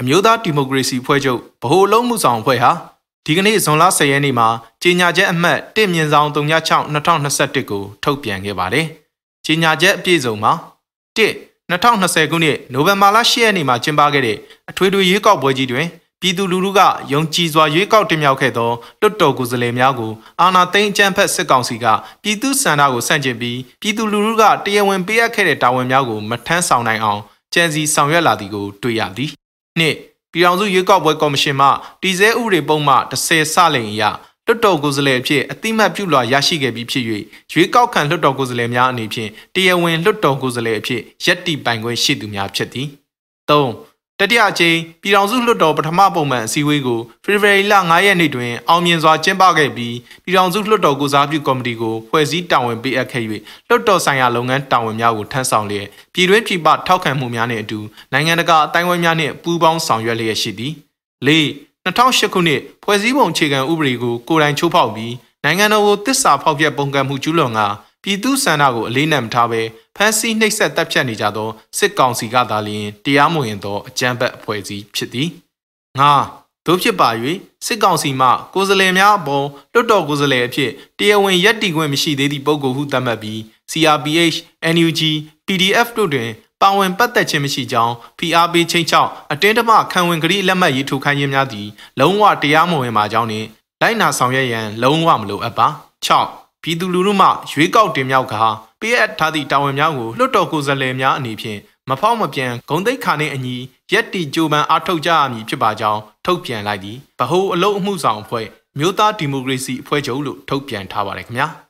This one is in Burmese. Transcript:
အမျိုးသားဒီမိုကရေစီဖွဲ့ချုပ်ဗဟိုအလုံးမှုဆောင်အဖွဲ့ဟာဒီကနေ့ဇွန်လ10ရက်နေ့မှာကြေညာချက်အမှတ်1မြင်းဆောင်36 2021ကိုထုတ်ပြန်ခဲ့ပါတယ်။ကြေညာချက်အပြည့်စုံမှာ1 2020ခုနှစ်နိုဝင်ဘာလ10ရက်နေ့မှာကျင်းပခဲ့တဲ့အထွေထွေရွေးကောက်ပွဲကြီးတွင် ပြည်သူလူထုကယုံကြည်စွာရွေးကောက်တင်မြှောက်ခဲ့သောလွတ်တော်ကိုယ်စားလှယ်များကိုအာဏာသိမ်းအကြမ်းဖက်စစ်ကောင်စီကပြည်သူစံနာကိုဆန့်ကျင်ပြီးပြည်သူလူထုကတရားဝင်ပေးအပ်ခဲ့တဲ့တာဝန်များကိုမထမ်းဆောင်နိုင်အောင်ကြံစည်ဆောင်ရွက်လာသည်ကိုတွေ့ရသည်။နှစ်ပြည်ထောင်စုရွေးကောက်ပွဲကော်မရှင်မှတည်ဆဲဥပဒေပုံမှ30စလိန်အရလွတ်တော်ကိုယ်စားလှယ်အဖြစ်အတိမတ်ပြုလွှာရရှိခဲ့ပြီးဖြစ်၍ရွေးကောက်ခံလွတ်တော်ကိုယ်စားလှယ်များအနေဖြင့်တရားဝင်လွတ်တော်ကိုယ်စားလှယ်အဖြစ်ယက်တီပိုင်ခွင့်ရှိသူများဖြစ်သည်၃ တတိယအကြိမ်ပြည်ထောင်စုလွှတ်တော်ပထမပုံမှန်အစည်းအဝေးကိုဖေဖော်ဝါရီလ9ရက်နေ့တွင်အောင်မြင်စွာကျင်းပခဲ့ပြီးပြည်ထောင်စုလွှတ်တော်ကုစားပြုကော်မတီကိုဖွဲ့စည်းတာဝန်ပေးအပ်ခဲ့၍လွှတ်တော်ဆိုင်ရာလုပ်ငန်းတာဝန်များကိုထမ်းဆောင်လျက်ပြည်တွင်းပြည်ပထောက်ခံမှုများနှင့်အတူနိုင်ငံတကာအတိုင်းအဝိုင်းများနှင့်ပူးပေါင်းဆောင်ရွက်လျက်ရှိသည်၄2008ခုနှစ်ဖွဲ့စည်းပုံအခြေခံဥပဒေကိုကိုယ်တိုင်ချိုးဖောက်ပြီးနိုင်ငံတော်ကိုတစ္ဆာဖောက်ဖျက်ပုံကံမှုကျူးလွန်က ပြည်သူစန္ဒကိုအလေးနက်မထားဘဲဖမ်းဆီးနှိပ်စက်တပ်ဖြတ်နေကြသောစစ်ကောင်စီကသာလျှင်တရားမဝင်သောအကြမ်းဖက်အဖွဲ့အစည်းဖြစ်သည်ငါတို့ဖြစ်ပါ၍စစ်ကောင်စီမှကိုယ်စားလှယ်များအပေါ်လွတ်တော်ကိုယ်စားလှယ်အဖြစ်တရားဝင်ရက်တီခွင့်မရှိသေးသည့်ပုဂ္ဂိုလ်ဟုသတ်မှတ်ပြီး CRPH, NUG, PDF တို့တွင်ပါဝင်ပတ်သက်ခြင်းမရှိကြောင်း PRP ချင်းချောက်အတင်းတမခံဝင်ကလေးလက်မှတ်ရေးထိုးခိုင်းခြင်းများသည်လုံးဝတရားမဝင်ပါကြောင်းနှင့်လိုက်နာဆောင်ရွက်ရန်လုံးဝမလိုအပ်ပါ6 ပြည်သူလူထုမှရွေးကောက်တင်မြှောက်ကပေးအပ်ထားသည့်တာဝန်များကိုလွှတ်တော်ကိုယ်စားလှယ်များအနေဖြင့်မဖောက်မပြန်ဂုံတိတ်ခါနှင့်အညီရက်တီကြိုးပမ်းအားထုတ်ကြရမည်ဖြစ်ပါကြောင်းထုတ်ပြန်လိုက်သည်ဗဟိုအလုံးအမှုဆောင်အဖွဲ့မြို့သားဒီမိုကရေစီအဖွဲ့ချုပ်လို့ထုတ်ပြန်ထားပါတယ်ခင်ဗျာ။